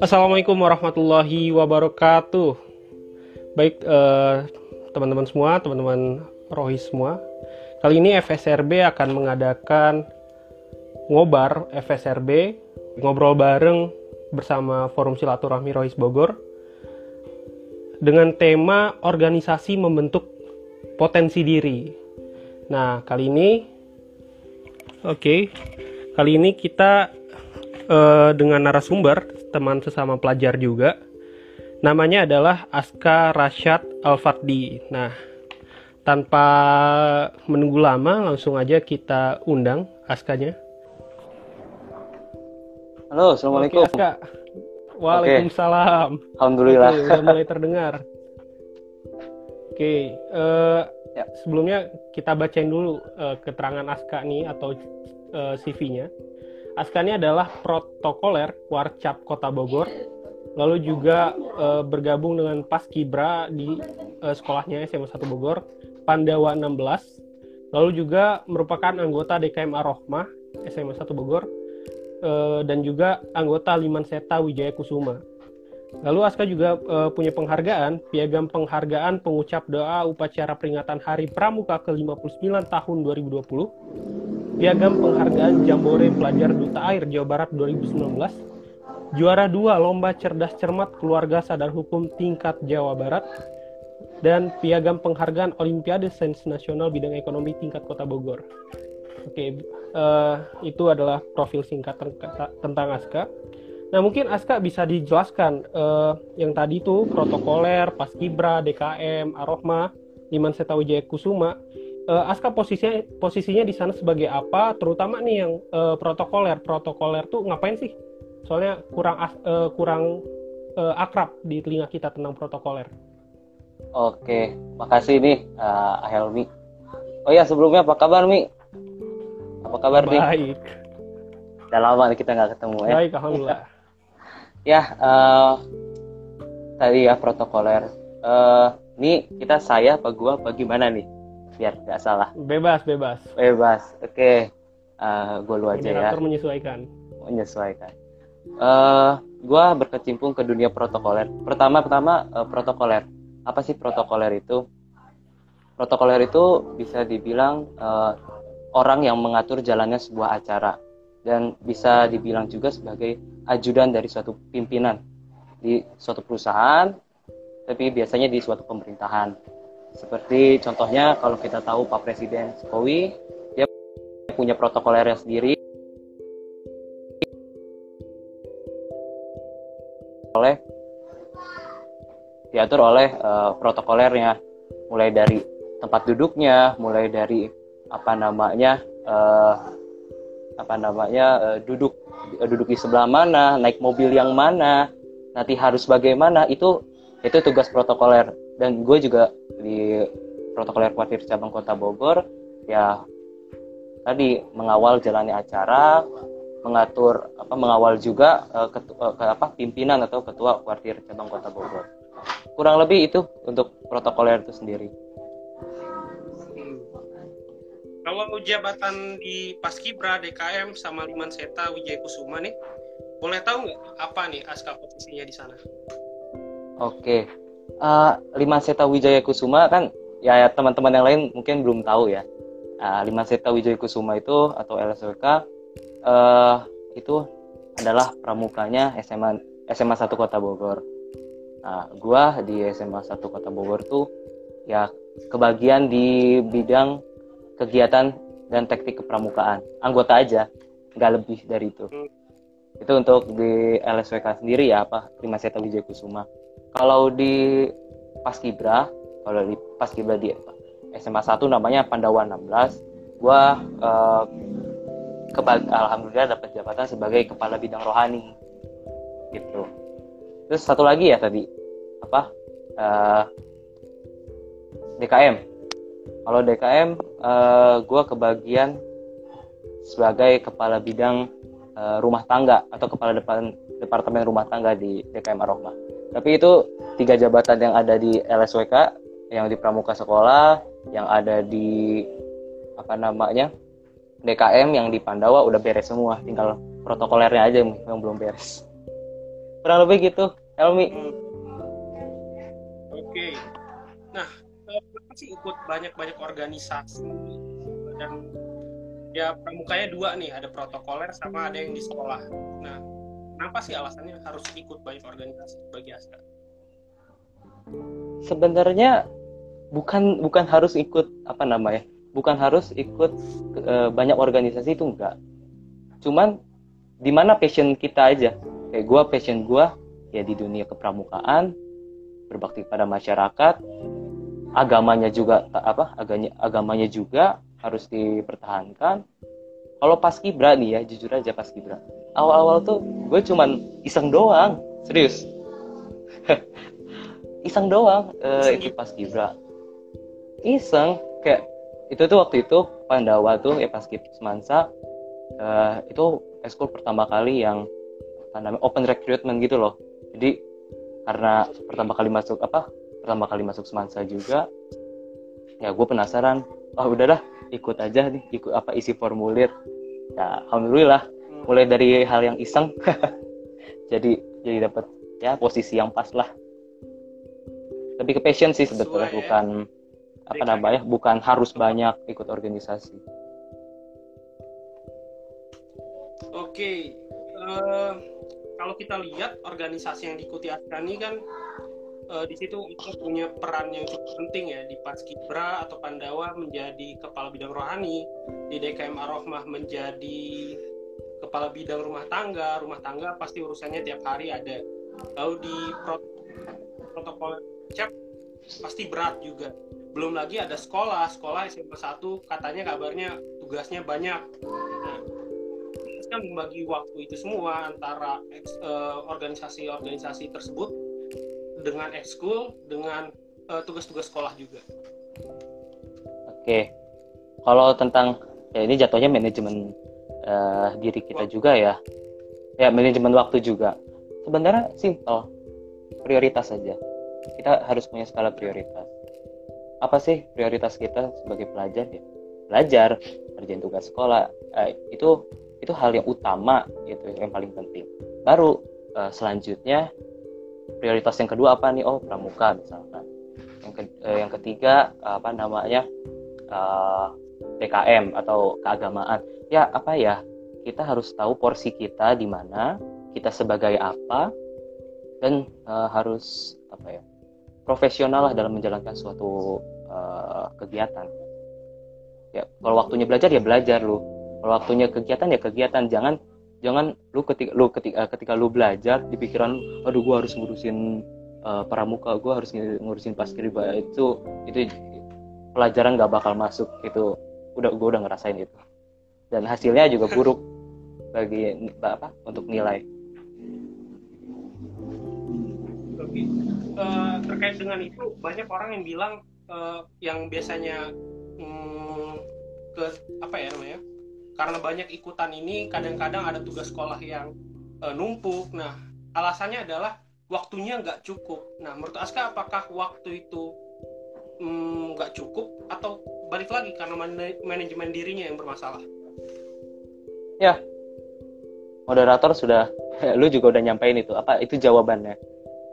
Assalamualaikum warahmatullahi wabarakatuh. Baik teman teman-teman semua, teman-teman rohis semua. Kali ini FSRB akan mengadakan ngobar FSRB ngobrol bareng bersama Forum Silaturahmi Rohis Bogor dengan tema organisasi membentuk potensi diri. Nah, kali ini oke, okay, kali ini kita uh, dengan narasumber teman sesama pelajar juga. Namanya adalah Aska Rashad Al-Fardi. Nah, tanpa menunggu lama, langsung aja kita undang Askanya. Halo, Assalamualaikum. Oke, Aska. Waalaikumsalam. Oke. Alhamdulillah. Oke, udah mulai terdengar. Oke, uh, ya. sebelumnya kita bacain dulu uh, keterangan Aska nih atau uh, CV-nya. Aska ini adalah protokoler Warcap Kota Bogor, lalu juga e, bergabung dengan Paskibra di e, sekolahnya SMA 1 Bogor, Pandawa 16, lalu juga merupakan anggota DKM Arohmah SMA 1 Bogor, e, dan juga anggota Liman Seta Wijaya Kusuma. Lalu Aska juga e, punya penghargaan, piagam penghargaan pengucap doa upacara peringatan Hari Pramuka ke-59 tahun 2020 Piagam Penghargaan Jambore Pelajar Duta Air Jawa Barat 2019, juara dua Lomba Cerdas Cermat Keluarga Sadar Hukum tingkat Jawa Barat, dan Piagam Penghargaan Olimpiade Sains Nasional Bidang Ekonomi tingkat Kota Bogor. Oke, uh, itu adalah profil singkat tentang Aska. Nah, mungkin Aska bisa dijelaskan uh, yang tadi itu protokoler, paskibra, DKM, Arohma, Liman Setawijaya Kusuma. Uh, Aska posisinya posisinya di sana sebagai apa? Terutama nih yang uh, protokoler. Protokoler tuh ngapain sih? Soalnya kurang uh, kurang uh, akrab di telinga kita tentang protokoler. Oke makasih nih uh, Helmi. Oh ya sebelumnya apa kabar Mi? Apa kabar baik. nih baik. Udah lama nih kita nggak ketemu ya. Baik alhamdulillah ya uh, tadi ya protokoler. Uh, nih kita saya apa gua apa gimana nih? Biar nggak salah. Bebas bebas. Bebas oke. Okay. uh, gue lu aja ya. Menyesuaikan. Menyesuaikan. Uh, gue berkecimpung ke dunia protokoler. Pertama pertama uh, protokoler. Apa sih protokoler itu? Protokoler itu bisa dibilang uh, orang yang mengatur jalannya sebuah acara dan bisa dibilang juga sebagai ajudan dari suatu pimpinan. Di suatu perusahaan tapi biasanya di suatu pemerintahan. Seperti contohnya kalau kita tahu Pak Presiden Jokowi, dia punya protokolernya sendiri. Oleh diatur oleh uh, protokolernya. Mulai dari tempat duduknya mulai dari apa namanya uh, apa namanya uh, duduk uh, duduk di sebelah mana naik mobil yang mana nanti harus bagaimana itu itu tugas protokoler. Dan gue juga di protokoler kuartir cabang kota Bogor ya tadi mengawal jalannya acara mengatur apa mengawal juga uh, ketu, uh, ke, apa pimpinan atau ketua kuartir cabang kota Bogor. Kurang lebih itu untuk protokoler itu sendiri kalau jabatan di Paskibra, DKM, sama Liman Seta, Wijaya Kusuma nih, boleh tahu nggak apa nih aska posisinya di sana? Oke, uh, Lima Seta Wijaya Kusuma kan ya, ya teman-teman yang lain mungkin belum tahu ya. Uh, Lima Seta Wijaya Kusuma itu atau LSWK uh, eh, itu adalah pramukanya SMA SMA 1 Kota Bogor. Nah, gua di SMA 1 Kota Bogor tuh ya kebagian di bidang kegiatan dan teknik kepramukaan. Anggota aja, nggak lebih dari itu. Itu untuk di LSWK sendiri ya apa Lima Seta Wijaya Kusuma. Kalau di Paskibra kalau di Paskibra di SMA 1 namanya Pandawa 16 gua uh, kebag alhamdulillah dapat jabatan sebagai kepala bidang rohani. Gitu. Terus satu lagi ya tadi apa uh, eh, DKM kalau DKM uh, eh, gue kebagian sebagai kepala bidang uh, rumah tangga atau kepala depan departemen rumah tangga di DKM Arohmah tapi itu tiga jabatan yang ada di LSWK yang di pramuka sekolah yang ada di apa namanya DKM yang di Pandawa udah beres semua tinggal protokolernya aja yang belum beres kurang lebih gitu Elmi hmm. oke okay. nah sih ikut banyak-banyak organisasi. Dan ya pramukanya dua nih ada protokoler sama ada yang di sekolah. Nah kenapa sih alasannya harus ikut banyak organisasi bagi Aska? Sebenarnya bukan bukan harus ikut apa namanya bukan harus ikut e, banyak organisasi itu enggak. Cuman di mana passion kita aja. Kayak gue passion gue ya di dunia kepramukaan berbakti pada masyarakat agamanya juga apa agamanya agamanya juga harus dipertahankan. Kalau pas kibra nih ya jujur aja pas kibra. Awal-awal tuh gue cuman iseng doang serius. Iseng doang uh, itu pas kibra. Iseng kayak itu tuh waktu itu Pandawa tuh ya pas semansa uh, itu eskul pertama kali yang apa namanya open recruitment gitu loh. Jadi karena pertama kali masuk apa pertama kali masuk semansa juga ya gue penasaran. Oh udahlah ikut aja nih ikut apa isi formulir. Ya alhamdulillah hmm. mulai dari hal yang iseng. Jadi jadi dapat ya posisi yang pas lah. Lebih ke passion sih sebetulnya ya. bukan apa namanya bukan harus banyak ikut organisasi. Oke, uh, kalau kita lihat organisasi yang diikuti Askani kan uh, di situ itu punya peran yang cukup penting ya di Paskibra atau Pandawa menjadi kepala bidang rohani, di DKM Arohmah menjadi kepala bidang rumah tangga, rumah tangga pasti urusannya tiap hari ada. Lalu di protokol cep pasti berat juga. Belum lagi ada sekolah, sekolah SMP 1 katanya kabarnya tugasnya banyak. Nah, kan membagi waktu itu semua antara eh, organisasi-organisasi uh, tersebut dengan ekskul dengan uh, tugas-tugas sekolah juga. Oke, kalau tentang ya ini jatuhnya manajemen uh, diri kita waktu. juga ya, ya manajemen waktu juga. Sebenarnya simple, prioritas saja. Kita harus punya skala prioritas. Apa sih prioritas kita sebagai pelajar ya? Belajar, kerjain tugas sekolah, eh, itu itu hal yang utama gitu yang paling penting baru uh, selanjutnya prioritas yang kedua apa nih? Oh pramuka misalkan. Yang ke, uh, yang ketiga apa namanya? Uh, PKM atau keagamaan. Ya apa ya? Kita harus tahu porsi kita di mana kita sebagai apa dan uh, harus apa ya? Profesional lah dalam menjalankan suatu uh, kegiatan. Ya kalau waktunya belajar ya belajar lu. Kalau waktunya kegiatan ya kegiatan. Jangan jangan lu ketika lu ketika ketika lu belajar di pikiran aduh gua harus ngurusin uh, pramuka gua harus ngurusin paskibra itu itu pelajaran gak bakal masuk itu udah gua udah ngerasain itu. Dan hasilnya juga buruk bagi apa untuk nilai. Uh, terkait dengan itu banyak orang yang bilang uh, yang biasanya um, ke apa ya namanya karena banyak ikutan ini kadang-kadang ada tugas sekolah yang uh, numpuk. Nah alasannya adalah waktunya nggak cukup. Nah menurut Aska apakah waktu itu mm, nggak mm, cukup? Atau balik lagi karena man manajemen dirinya yang bermasalah? Ya. Moderator sudah lu juga udah nyampein itu. Apa itu jawabannya?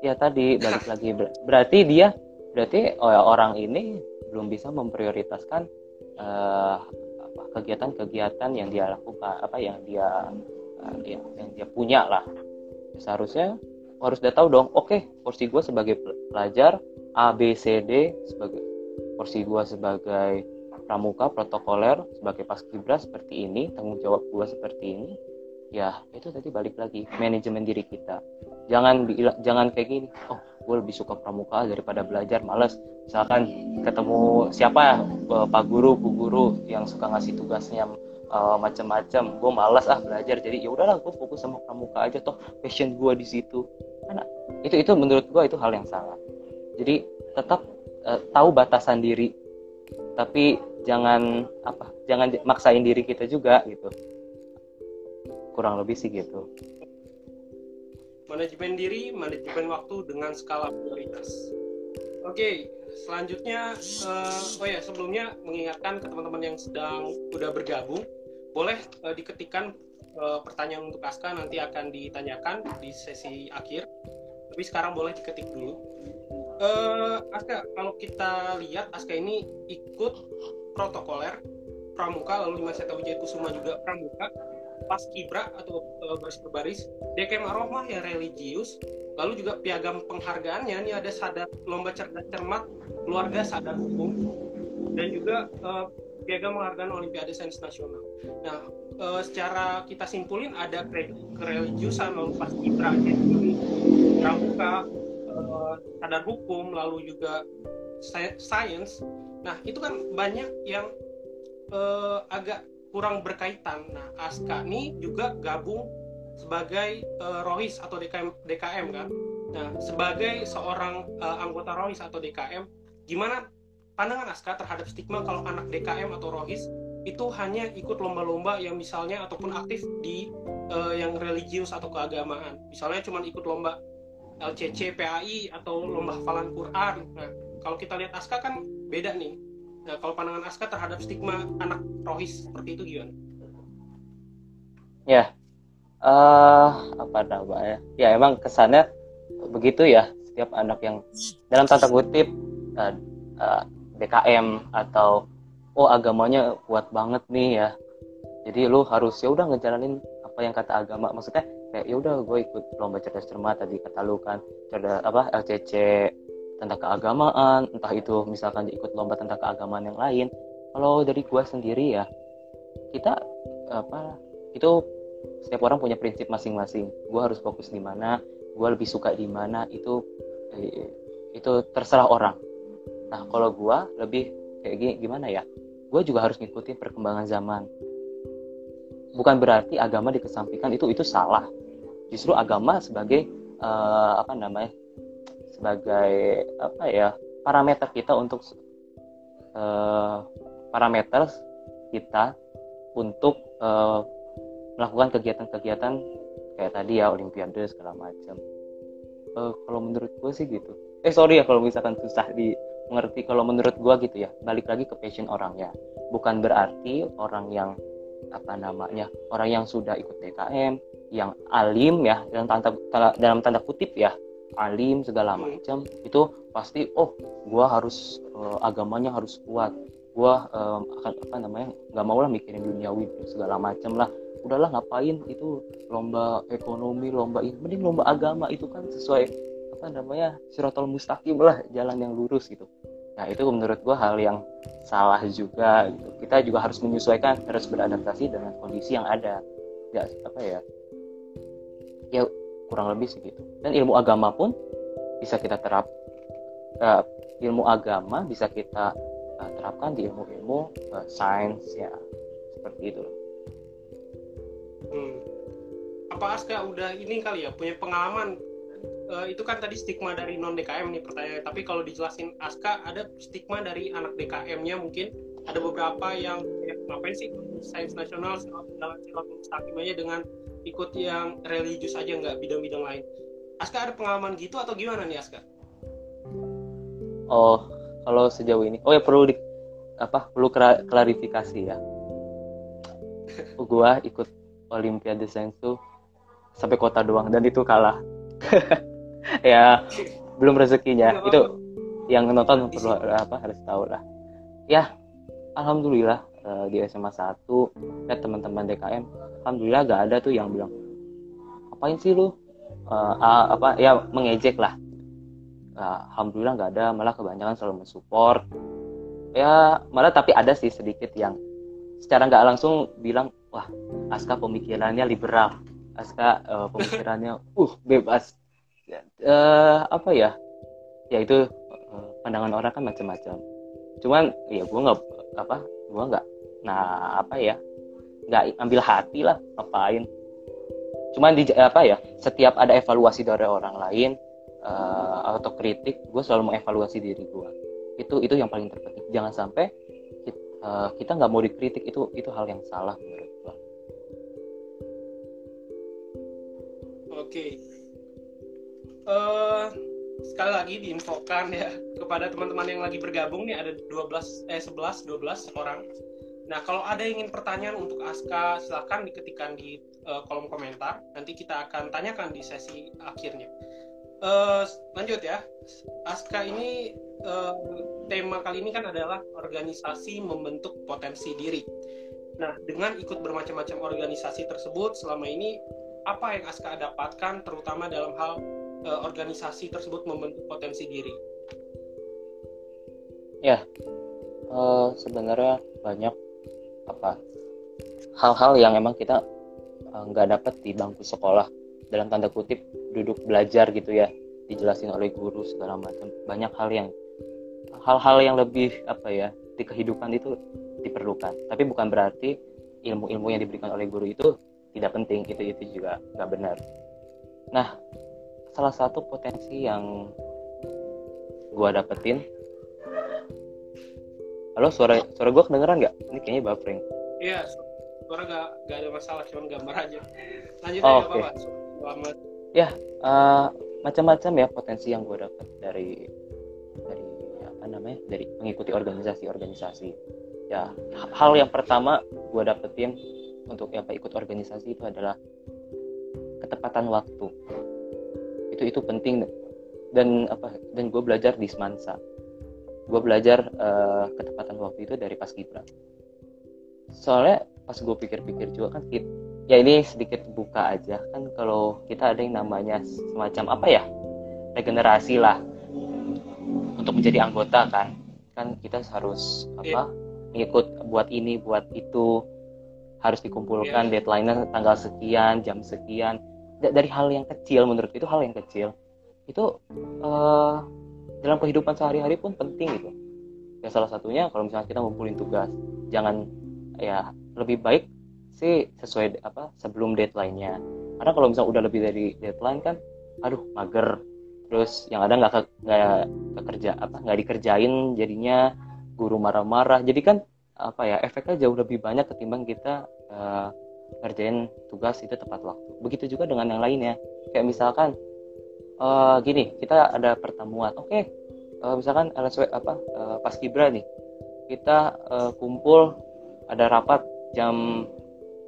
Ya tadi balik lagi. Berarti dia berarti oh ya, orang ini belum bisa memprioritaskan uh, kegiatan-kegiatan yang dia lakukan apa yang dia uh, yang, dia punya lah. Seharusnya harus udah tahu dong oke okay, porsi gue sebagai pelajar A B C D sebagai porsi gue sebagai pramuka protokoler sebagai paskibra seperti ini tanggung jawab gue seperti ini ya itu tadi balik lagi manajemen diri kita. Jangan jangan kayak gini oh gue lebih suka pramuka daripada belajar males. Misalkan ketemu siapa ya pak guru bu guru yang suka ngasih tugasnya uh, macam-macam gue malas ah belajar. Jadi ya udahlah gue fokus sama pramuka aja toh passion gue di situ. Karena itu itu menurut gue itu hal yang salah. Jadi tetap uh, tahu batasan diri tapi jangan apa jangan maksain diri kita juga gitu. Kurang lebih sih gitu manajemen diri, manajemen waktu dengan skala prioritas. Oke, selanjutnya, uh, oh ya sebelumnya mengingatkan ke teman-teman yang sedang udah bergabung boleh uh, diketikkan uh, pertanyaan untuk Aska nanti akan ditanyakan di sesi akhir. Tapi sekarang boleh diketik dulu. Uh, Aska, kalau kita lihat Aska ini ikut protokoler pramuka lalu Lima Seta Wijaya Kusuma juga pramuka pas kibra atau uh, baris berbaris DKM Aromah yang religius lalu juga piagam penghargaannya ini ada sadar lomba cerdas cermat keluarga sadar hukum dan juga uh, piagam penghargaan Olimpiade Sains Nasional. Nah, uh, secara kita simpulin ada kereligiusan lalu pas kibra jadi pramuka uh, sadar hukum lalu juga sains. Nah, itu kan banyak yang uh, agak kurang berkaitan. Nah, Aska ini juga gabung sebagai uh, Rohis atau DKM, DKM kan. Nah, sebagai seorang uh, anggota Rohis atau DKM, gimana pandangan Aska terhadap stigma kalau anak DKM atau Rohis itu hanya ikut lomba-lomba yang misalnya ataupun aktif di uh, yang religius atau keagamaan. Misalnya cuma ikut lomba LCC, PAI atau lomba hafalan Quran. Nah, kalau kita lihat Aska kan beda nih Nah, kalau pandangan Aska terhadap stigma anak rohis seperti itu gimana? Ya, uh, apa namanya? Ya emang kesannya begitu ya. Setiap anak yang dalam tanda kutip uh, uh, DKM atau oh agamanya kuat banget nih ya. Jadi lu harus ya udah ngejalanin apa yang kata agama. Maksudnya kayak ya udah gue ikut lomba cerdas cermat tadi kata lu kan cerdas apa LCC tentang keagamaan entah itu misalkan ikut lomba tentang keagamaan yang lain. Kalau dari gua sendiri ya kita apa itu setiap orang punya prinsip masing-masing. Gua harus fokus di mana gua lebih suka di mana itu eh, itu terserah orang. Nah kalau gua lebih kayak gimana ya? Gua juga harus ngikutin perkembangan zaman. Bukan berarti agama dikesampingkan itu itu salah. Justru agama sebagai uh, apa namanya sebagai apa ya parameter kita untuk uh, parameter kita untuk uh, melakukan kegiatan-kegiatan kayak tadi ya olimpiade segala macam. Uh, kalau menurut gue sih gitu. Eh sorry ya kalau misalkan susah di mengerti kalau menurut gue gitu ya balik lagi ke passion orang ya. Bukan berarti orang yang apa namanya orang yang sudah ikut DKM yang alim ya dalam tanda dalam tanda kutip ya alim segala macam itu pasti oh gua harus uh, agamanya harus kuat. Gua uh, akan apa namanya nggak mau lah mikirin duniawi segala macam lah. Udahlah ngapain itu lomba ekonomi lomba ini? Mending lomba agama itu kan sesuai apa namanya sirotol mustaqim lah jalan yang lurus gitu. Nah itu menurut gua hal yang salah juga gitu. Kita juga harus menyesuaikan harus beradaptasi dengan kondisi yang ada. Ya apa ya ya kurang lebih segitu dan ilmu agama pun bisa kita terap uh, ilmu agama bisa kita uh, terapkan di ilmu-ilmu uh, sains ya. Seperti itu. Hmm. apa Aska udah ini kali ya punya pengalaman? Uh, itu kan tadi stigma dari non DKM nih pertanyaan. Tapi kalau dijelasin Aska ada stigma dari anak DKM-nya mungkin? Ada beberapa yang ya, ngapain sih sains nasional dalam dengan ikut yang religius aja nggak bidang-bidang lain Aska ada pengalaman gitu atau gimana nih Aska oh kalau sejauh ini. Oh ya perlu di apa perlu klarifikasi ya. Gua ikut Olimpiade Sains tuh sampai kota doang dan itu kalah. Ya belum rezekinya. Itu yang nonton perlu apa harus tahu lah. Ya alhamdulillah uh, di SMA 1 dan teman-teman DKM alhamdulillah gak ada tuh yang bilang apain sih lu uh, uh, apa ya mengejek lah. Uh, alhamdulillah gak ada malah kebanyakan selalu mensupport. Ya malah tapi ada sih sedikit yang secara nggak langsung bilang wah Aska pemikirannya liberal. Aska uh, pemikirannya uh bebas. Uh, apa ya? Ya itu pandangan orang kan macam-macam. Cuman ya gue nggak apa gue nggak nah apa ya? Nggak ambil hati lah ngapain cuman di apa ya setiap ada evaluasi dari orang lain uh, atau kritik gue selalu mengevaluasi diri gue itu itu yang paling terpenting. Jangan sampai kita, uh, nggak mau dikritik itu itu hal yang salah menurut gue oke. Okay. uh, eh, sekali lagi diinfokan ya kepada teman-teman yang lagi bergabung nih ada 12 eh 11 12 orang Nah, kalau ada yang ingin pertanyaan untuk Aska, silahkan diketikkan di uh, kolom komentar. Nanti kita akan tanyakan di sesi akhirnya. Uh, lanjut ya, Aska ini uh, tema kali ini kan adalah organisasi membentuk potensi diri. Nah, dengan ikut bermacam-macam organisasi tersebut, selama ini apa yang Aska dapatkan, terutama dalam hal uh, organisasi tersebut membentuk potensi diri? Ya, uh, sebenarnya banyak apa hal-hal yang emang kita eh, nggak uh, dapat di bangku sekolah. Dalam tanda kutip duduk belajar gitu ya dijelasin oleh guru segala macam. Banyak hal yang hal-hal yang lebih apa ya di kehidupan itu diperlukan. Tapi bukan berarti ilmu-ilmu yang diberikan oleh guru itu tidak penting itu itu juga nggak benar. Nah salah satu potensi yang gua dapetin Halo, suara suara gue kedengeran nggak? Ini kayaknya buffering. Iya, suara nggak nggak ada masalah, cuma gambar aja. Lanjut oh, aja, okay. Pak. Selamat. Ya, uh, macam-macam ya potensi yang gue dapat dari dari apa namanya dari mengikuti organisasi-organisasi. Ya, hal yang pertama gue dapetin untuk apa ikut organisasi itu adalah ketepatan waktu. Itu itu penting dan apa dan gue belajar di Semansa gue belajar uh, ketepatan waktu itu dari pas kibra. Soalnya pas gue pikir-pikir juga kan ya ini sedikit buka aja. Kan kalau kita ada yang namanya semacam apa ya? Regenerasi lah. Untuk menjadi anggota kan. Kan kita harus apa? Yeah. ngikut buat ini buat itu. Harus dikumpulkan yeah. deadline-nya tanggal sekian jam sekian. Dari hal yang kecil menurut itu hal yang kecil. Itu uh, dalam kehidupan sehari-hari pun penting gitu. Ya salah satunya kalau misalnya kita ngumpulin tugas jangan ya lebih baik sih sesuai apa sebelum deadline-nya. Karena kalau misalnya udah lebih dari deadline kan aduh mager. Terus yang ada nggak nggak kerja apa nggak dikerjain jadinya guru marah-marah. Jadi kan apa ya efeknya jauh lebih banyak ketimbang kita uh, ngerjain tugas itu tepat waktu. Begitu juga dengan yang lainnya. Kayak misalkan uh, gini kita ada pertemuan. Oke okay, uh, misalkan LSW apa uh, pas kibra nih kita uh, kumpul ada rapat jam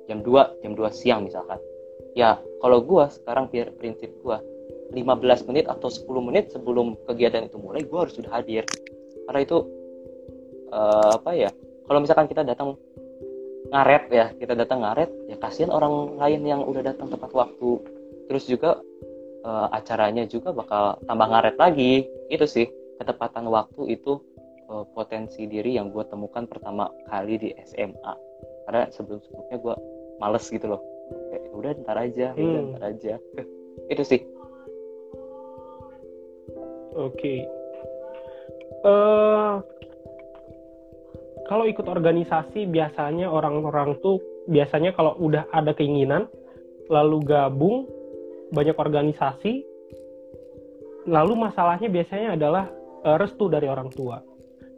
jam 2 jam 2 siang misalkan. Ya kalau gua sekarang prinsip gua 15 menit atau 10 menit sebelum kegiatan itu mulai gua harus sudah hadir. Karena itu uh, apa ya kalau misalkan kita datang ngaret ya kita datang ngaret ya kasihan orang lain yang udah datang tepat waktu. Terus juga uh, acaranya juga bakal tambah ngaret lagi itu sih ketepatan waktu itu uh, potensi diri yang gue temukan pertama kali di SMA karena sebelum sebelumnya gue males gitu loh kayak ya udah ntar aja ya hmm. udah ntar aja itu sih oke okay. uh, eh, kalau ikut organisasi biasanya orang-orang tuh biasanya kalau udah ada keinginan lalu gabung banyak organisasi lalu masalahnya biasanya adalah uh, restu dari orang tua.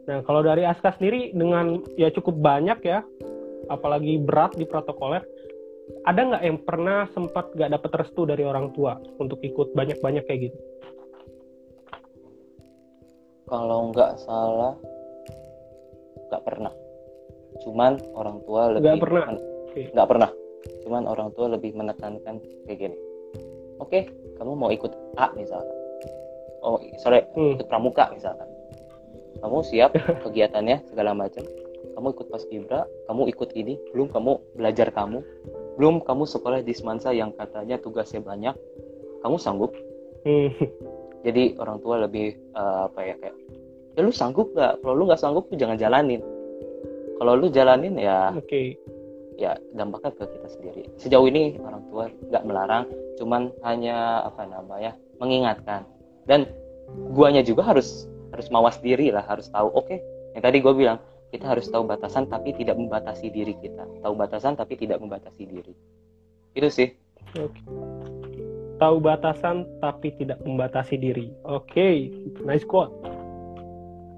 Nah kalau dari Aska sendiri dengan ya cukup banyak ya apalagi berat di protokoler ada nggak yang pernah sempat nggak dapet restu dari orang tua untuk ikut banyak-banyak kayak gitu? Kalau nggak salah nggak pernah. Cuman orang tua lebih nggak pernah nggak pernah. Cuman orang tua lebih menekankan kayak gini. Oke okay, kamu mau ikut A misalkan oh sorry hmm. ikut pramuka misalkan. Kamu siap kegiatannya segala macam. Kamu ikut pas kibra kamu ikut ini belum kamu belajar kamu belum kamu sekolah di Semansa yang katanya tugasnya banyak kamu sanggup? Hmm. jadi orang tua lebih uh, apa ya kayak ya lu sanggup nggak? Kalau lu nggak sanggup lu jangan jalanin. Kalau lu jalanin ya okay ya dampaknya ke kita sendiri. Sejauh ini orang tua nggak melarang cuman hanya apa namanya mengingatkan dan guanya juga harus harus mawas diri lah harus tahu oke okay, yang tadi gue bilang kita harus tahu batasan tapi tidak membatasi diri kita tahu batasan tapi tidak membatasi diri itu sih okay. tahu batasan tapi tidak membatasi diri oke okay. nice quote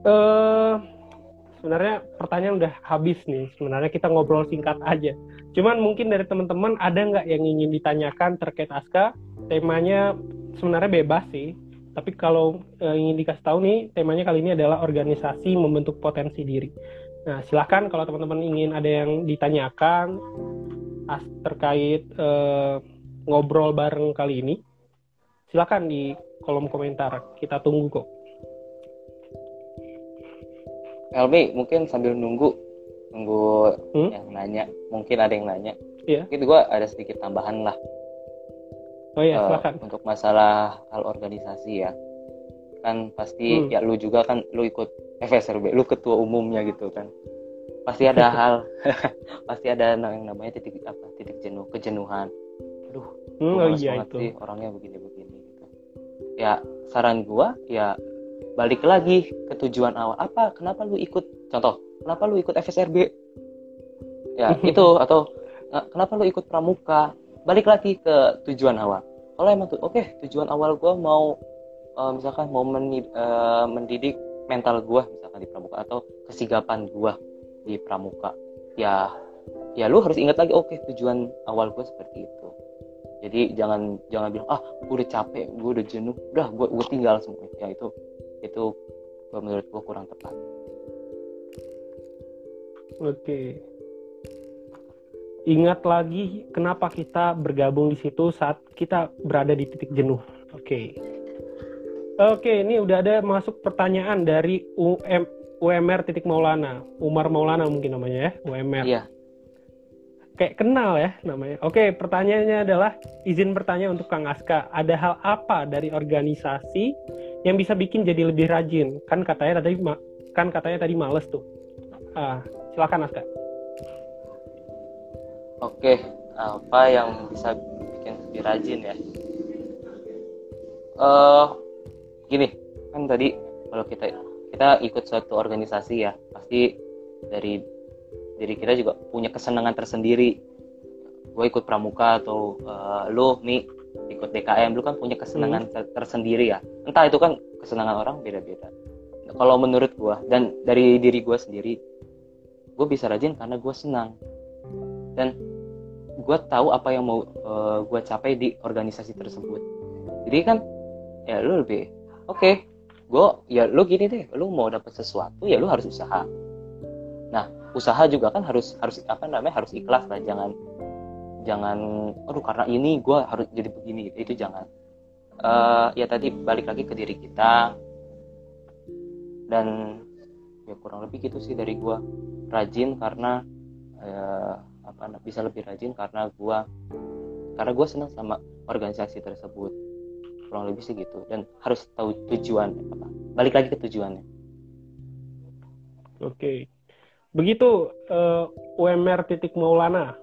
uh, sebenarnya pertanyaan udah habis nih. Sebenarnya kita ngobrol singkat aja. Cuman mungkin dari teman-teman ada nggak yang ingin ditanyakan terkait Aska? Temanya sebenarnya bebas sih. Tapi kalau e, ingin dikasih tahu nih, temanya kali ini adalah organisasi membentuk potensi diri. Nah, silahkan kalau teman-teman ingin ada yang ditanyakan terkait uh, ngobrol bareng kali ini, silakan di kolom komentar. Kita tunggu kok. Elmi, mungkin sambil nunggu nunggu hmm? yang nanya, mungkin ada yang nanya. Iya. Mungkin gue ada sedikit tambahan lah. Oh iya, uh, silakan. Untuk masalah hal organisasi ya. Kan pasti hmm. ya lu juga kan lu ikut FSRB, lu ketua umumnya gitu kan. Pasti ada hal pasti ada yang namanya titik apa? Titik jenuh, kejenuhan. Aduh, hmm, oh iya itu. Sih, orangnya begini-begini gitu. Ya, saran gua ya balik lagi ke tujuan awal. Apa? Kenapa lu ikut? Contoh, kenapa lu ikut FSRB? Ya, itu atau kenapa lu ikut pramuka balik lagi ke tujuan awal. Kalau emang tuh oke okay, tujuan awal gue mau uh, misalkan mau mendidik, uh, eh, mendidik mental gue misalkan di pramuka atau kesigapan gue di pramuka. Ya ya lu harus ingat lagi oke okay, tujuan awal gue seperti itu. Jadi jangan jangan bilang ah gue udah capek gue udah jenuh udah gue gue tinggal semua. Ya itu itu menurut gue kurang tepat. Oke ingat lagi kenapa kita bergabung di situ saat kita berada di titik jenuh. Oke. Okay. Oke, okay, ini udah ada masuk pertanyaan dari UM, UMR titik Maulana. Umar Maulana mungkin namanya ya, UMR. Iya. Kayak kenal ya namanya. Oke, okay, pertanyaannya adalah izin bertanya untuk Kang Aska. Ada hal apa dari organisasi yang bisa bikin jadi lebih rajin? Kan katanya tadi kan katanya tadi males tuh. Ah, silakan Aska. Oke, apa yang bisa bikin lebih rajin ya? Uh, gini, kan tadi kalau kita kita ikut suatu organisasi ya, pasti dari diri kita juga punya kesenangan tersendiri. Gue ikut pramuka atau uh, lo nih ikut DKM, lu kan punya kesenangan hmm. tersendiri ya. Entah itu kan kesenangan orang beda-beda. Kalau menurut gue dan dari diri gue sendiri, gue bisa rajin karena gue senang dan gue tahu apa yang mau uh, eh, gue capai di organisasi tersebut. Jadi kan ya lu lebih oke okay, gue ya lu gini deh lu mau dapat sesuatu ya lu harus usaha. Nah usaha juga kan harus harus apa namanya harus ikhlas lah jangan jangan aduh karena ini gue harus jadi begini itu jangan. Uh, ya tadi balik lagi ke diri kita. Dan ya kurang lebih gitu sih dari gue rajin karena uh, apa bisa lebih rajin karena gue karena gue senang sama organisasi tersebut. Kurang lebih sih gitu dan harus tahu tujuan apa balik lagi ke tujuannya. Oke. Begitu uh, eh, UMR titik Maulana.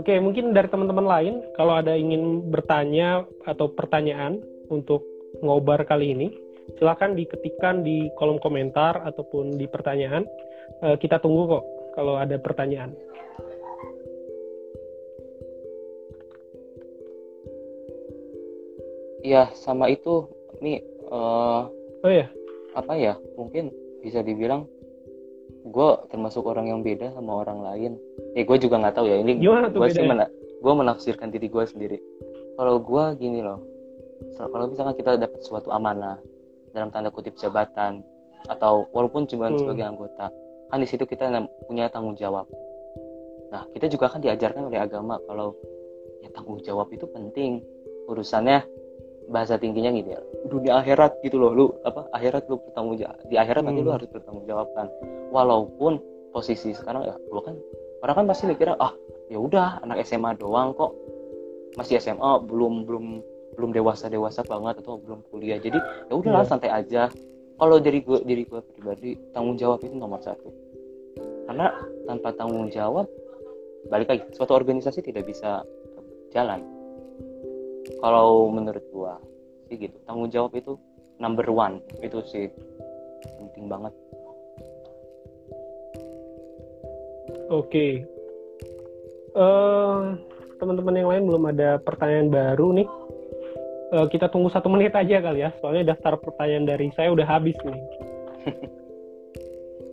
Oke mungkin dari teman-teman lain kalau ada ingin bertanya atau pertanyaan untuk ngobar kali ini silahkan diketikkan di kolom komentar ataupun di pertanyaan. Uh, kita tunggu kok kalau ada pertanyaan. Iya, sama itu nih uh, oh ya apa ya mungkin bisa dibilang gue termasuk orang yang beda sama orang lain ya gue juga nggak tahu ya ini gue sih mena gue menafsirkan diri gue sendiri kalau gue gini loh kalau misalkan kita dapat suatu amanah dalam tanda kutip jabatan atau walaupun cuma hmm. sebagai anggota kan di situ kita punya tanggung jawab nah kita juga kan diajarkan oleh agama kalau ya tanggung jawab itu penting urusannya bahasa tingginya gitu ya dunia akhirat gitu loh lu apa akhirat lu bertanggung jawab di akhirat hmm. nanti lu hmm. harus bertanggung jawabkan walaupun posisi sekarang ya lu kan orang kan pasti kira ah ya udah anak SMA doang kok masih SMA belum belum belum dewasa dewasa banget atau belum kuliah jadi ya udahlah yeah. santai aja kalau dari gue diri gue pribadi tanggung jawab itu nomor satu karena tanpa tanggung jawab balik lagi suatu organisasi tidak bisa jalan. Kalau menurut gue sih gitu tanggung jawab itu number one itu sih penting banget. Oke. Okay. uh, teman-teman yang lain belum ada pertanyaan baru nih. Uh, kita tunggu satu menit aja kali ya soalnya daftar pertanyaan dari saya udah habis nih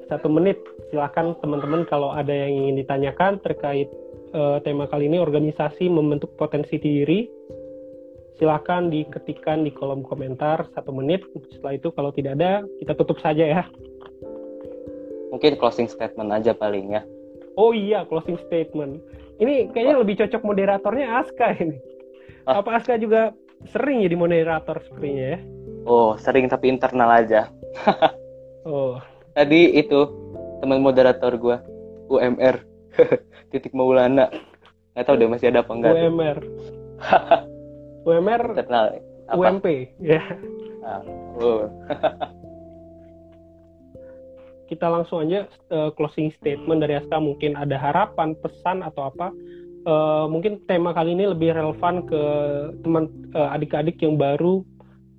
satu menit. Silahkan teman-teman kalau ada yang ingin ditanyakan terkait uh, tema kali ini organisasi membentuk potensi diri silahkan diketikkan di kolom komentar satu menit. Setelah itu kalau tidak ada kita tutup saja ya. Mungkin closing statement aja paling ya. Oh iya closing statement. Ini kayaknya oh. lebih cocok moderatornya Aska ini. Ah. apa Aska juga sering jadi moderator sepertinya ya? Oh sering tapi internal aja. Oh tadi itu teman moderator gue UMR titik Maulana. Nggak tahu deh masih ada apa enggak. UMR UMR internal apa? UMP ya. Ah, oh. kita langsung aja uh, closing statement dari Aska. Mungkin ada harapan pesan atau apa? Uh, mungkin tema kali ini lebih relevan ke teman uh, adik-adik yang baru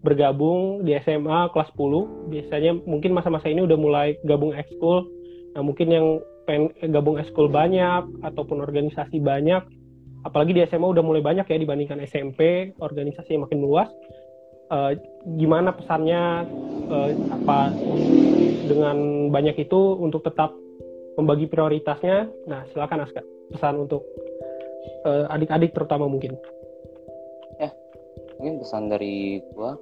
bergabung di SMA kelas 10 biasanya mungkin masa-masa ini udah mulai gabung ekskul. Nah mungkin yang pengen gabung ekskul banyak ataupun organisasi banyak apalagi di SMA udah mulai banyak ya dibandingkan SMP organisasi yang makin luas. Uh, gimana pesannya uh, apa dengan banyak itu untuk tetap membagi prioritasnya? Nah silakan Aska. Pesan untuk uh, adik-adik terutama mungkin. Ya mungkin pesan dari gua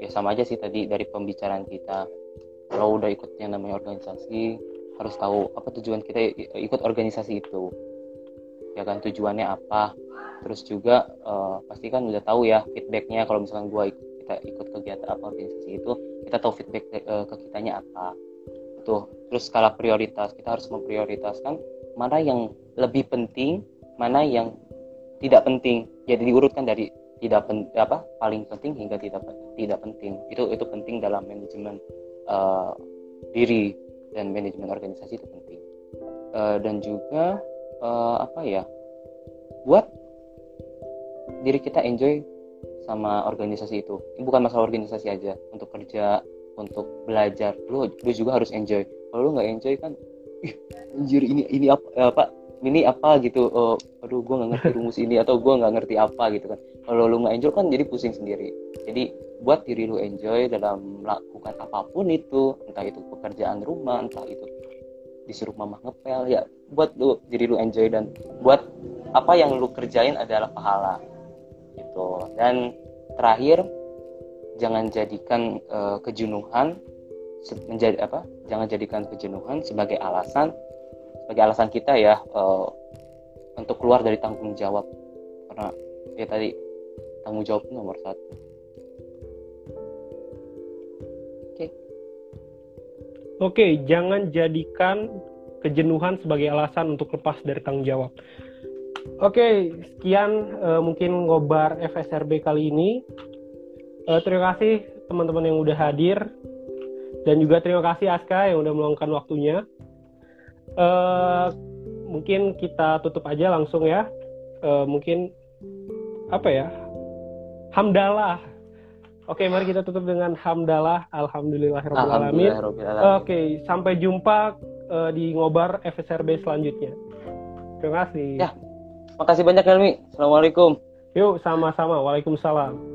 ya sama aja sih tadi dari pembicaraan kita. Kalau udah ikut yang namanya organisasi harus tahu apa tujuan kita ikut organisasi itu. Ya kan tujuannya apa? Terus juga uh, pasti kan udah tahu ya feedbacknya. Kalau misalkan gua ikut kita ikut kegiatan apa organisasi itu kita tahu feedback ke, uh, ke kitanya apa. Tuh terus skala prioritas kita harus memprioritaskan mana yang lebih penting mana yang tidak penting. Jadi diurutkan dari tidak pen, apa paling penting hingga tidak tidak penting. Itu itu penting dalam manajemen uh, diri dan manajemen organisasi itu penting. Uh, dan juga uh, apa ya buat diri kita enjoy sama organisasi itu. Ini bukan masalah organisasi aja untuk kerja untuk belajar lu lu juga harus enjoy. Kalau lu nggak enjoy kan anjir ini ini apa apa ini apa gitu oh, aduh gue nggak ngerti rumus ini atau gue nggak ngerti apa gitu kan kalau lu nggak enjoy kan jadi pusing sendiri. Jadi buat diri lu enjoy dalam melakukan apa pun itu entah itu pekerjaan rumah entah itu disuruh mama ngepel ya buat lu diri lu enjoy dan buat apa yang lu kerjain adalah pahala. Gitu. Dan terakhir jangan jadikan uh, kejenuhan menjadi apa jangan jadikan kejenuhan sebagai alasan sebagai alasan kita ya uh, untuk keluar dari tanggung jawab. Karena ya tadi tanggung jawab nomor satu oke okay. oke okay, jangan jadikan kejenuhan sebagai alasan untuk lepas dari tanggung jawab Oke, okay, sekian uh, mungkin ngobar FSRB kali ini. Uh, terima kasih teman-teman yang udah hadir dan juga terima kasih Aska yang udah meluangkan waktunya. Uh, mungkin kita tutup aja langsung ya. Uh, mungkin apa ya? Hamdalah. Oke, mari kita tutup dengan hamdalah. Alhamdulillahirobbilalamin. Oke, sampai jumpa uh, di ngobar FSRB selanjutnya. Terima kasih. Ya. Makasih banyak Helmi. Assalamualaikum. Yuk, sama-sama. Waalaikumsalam.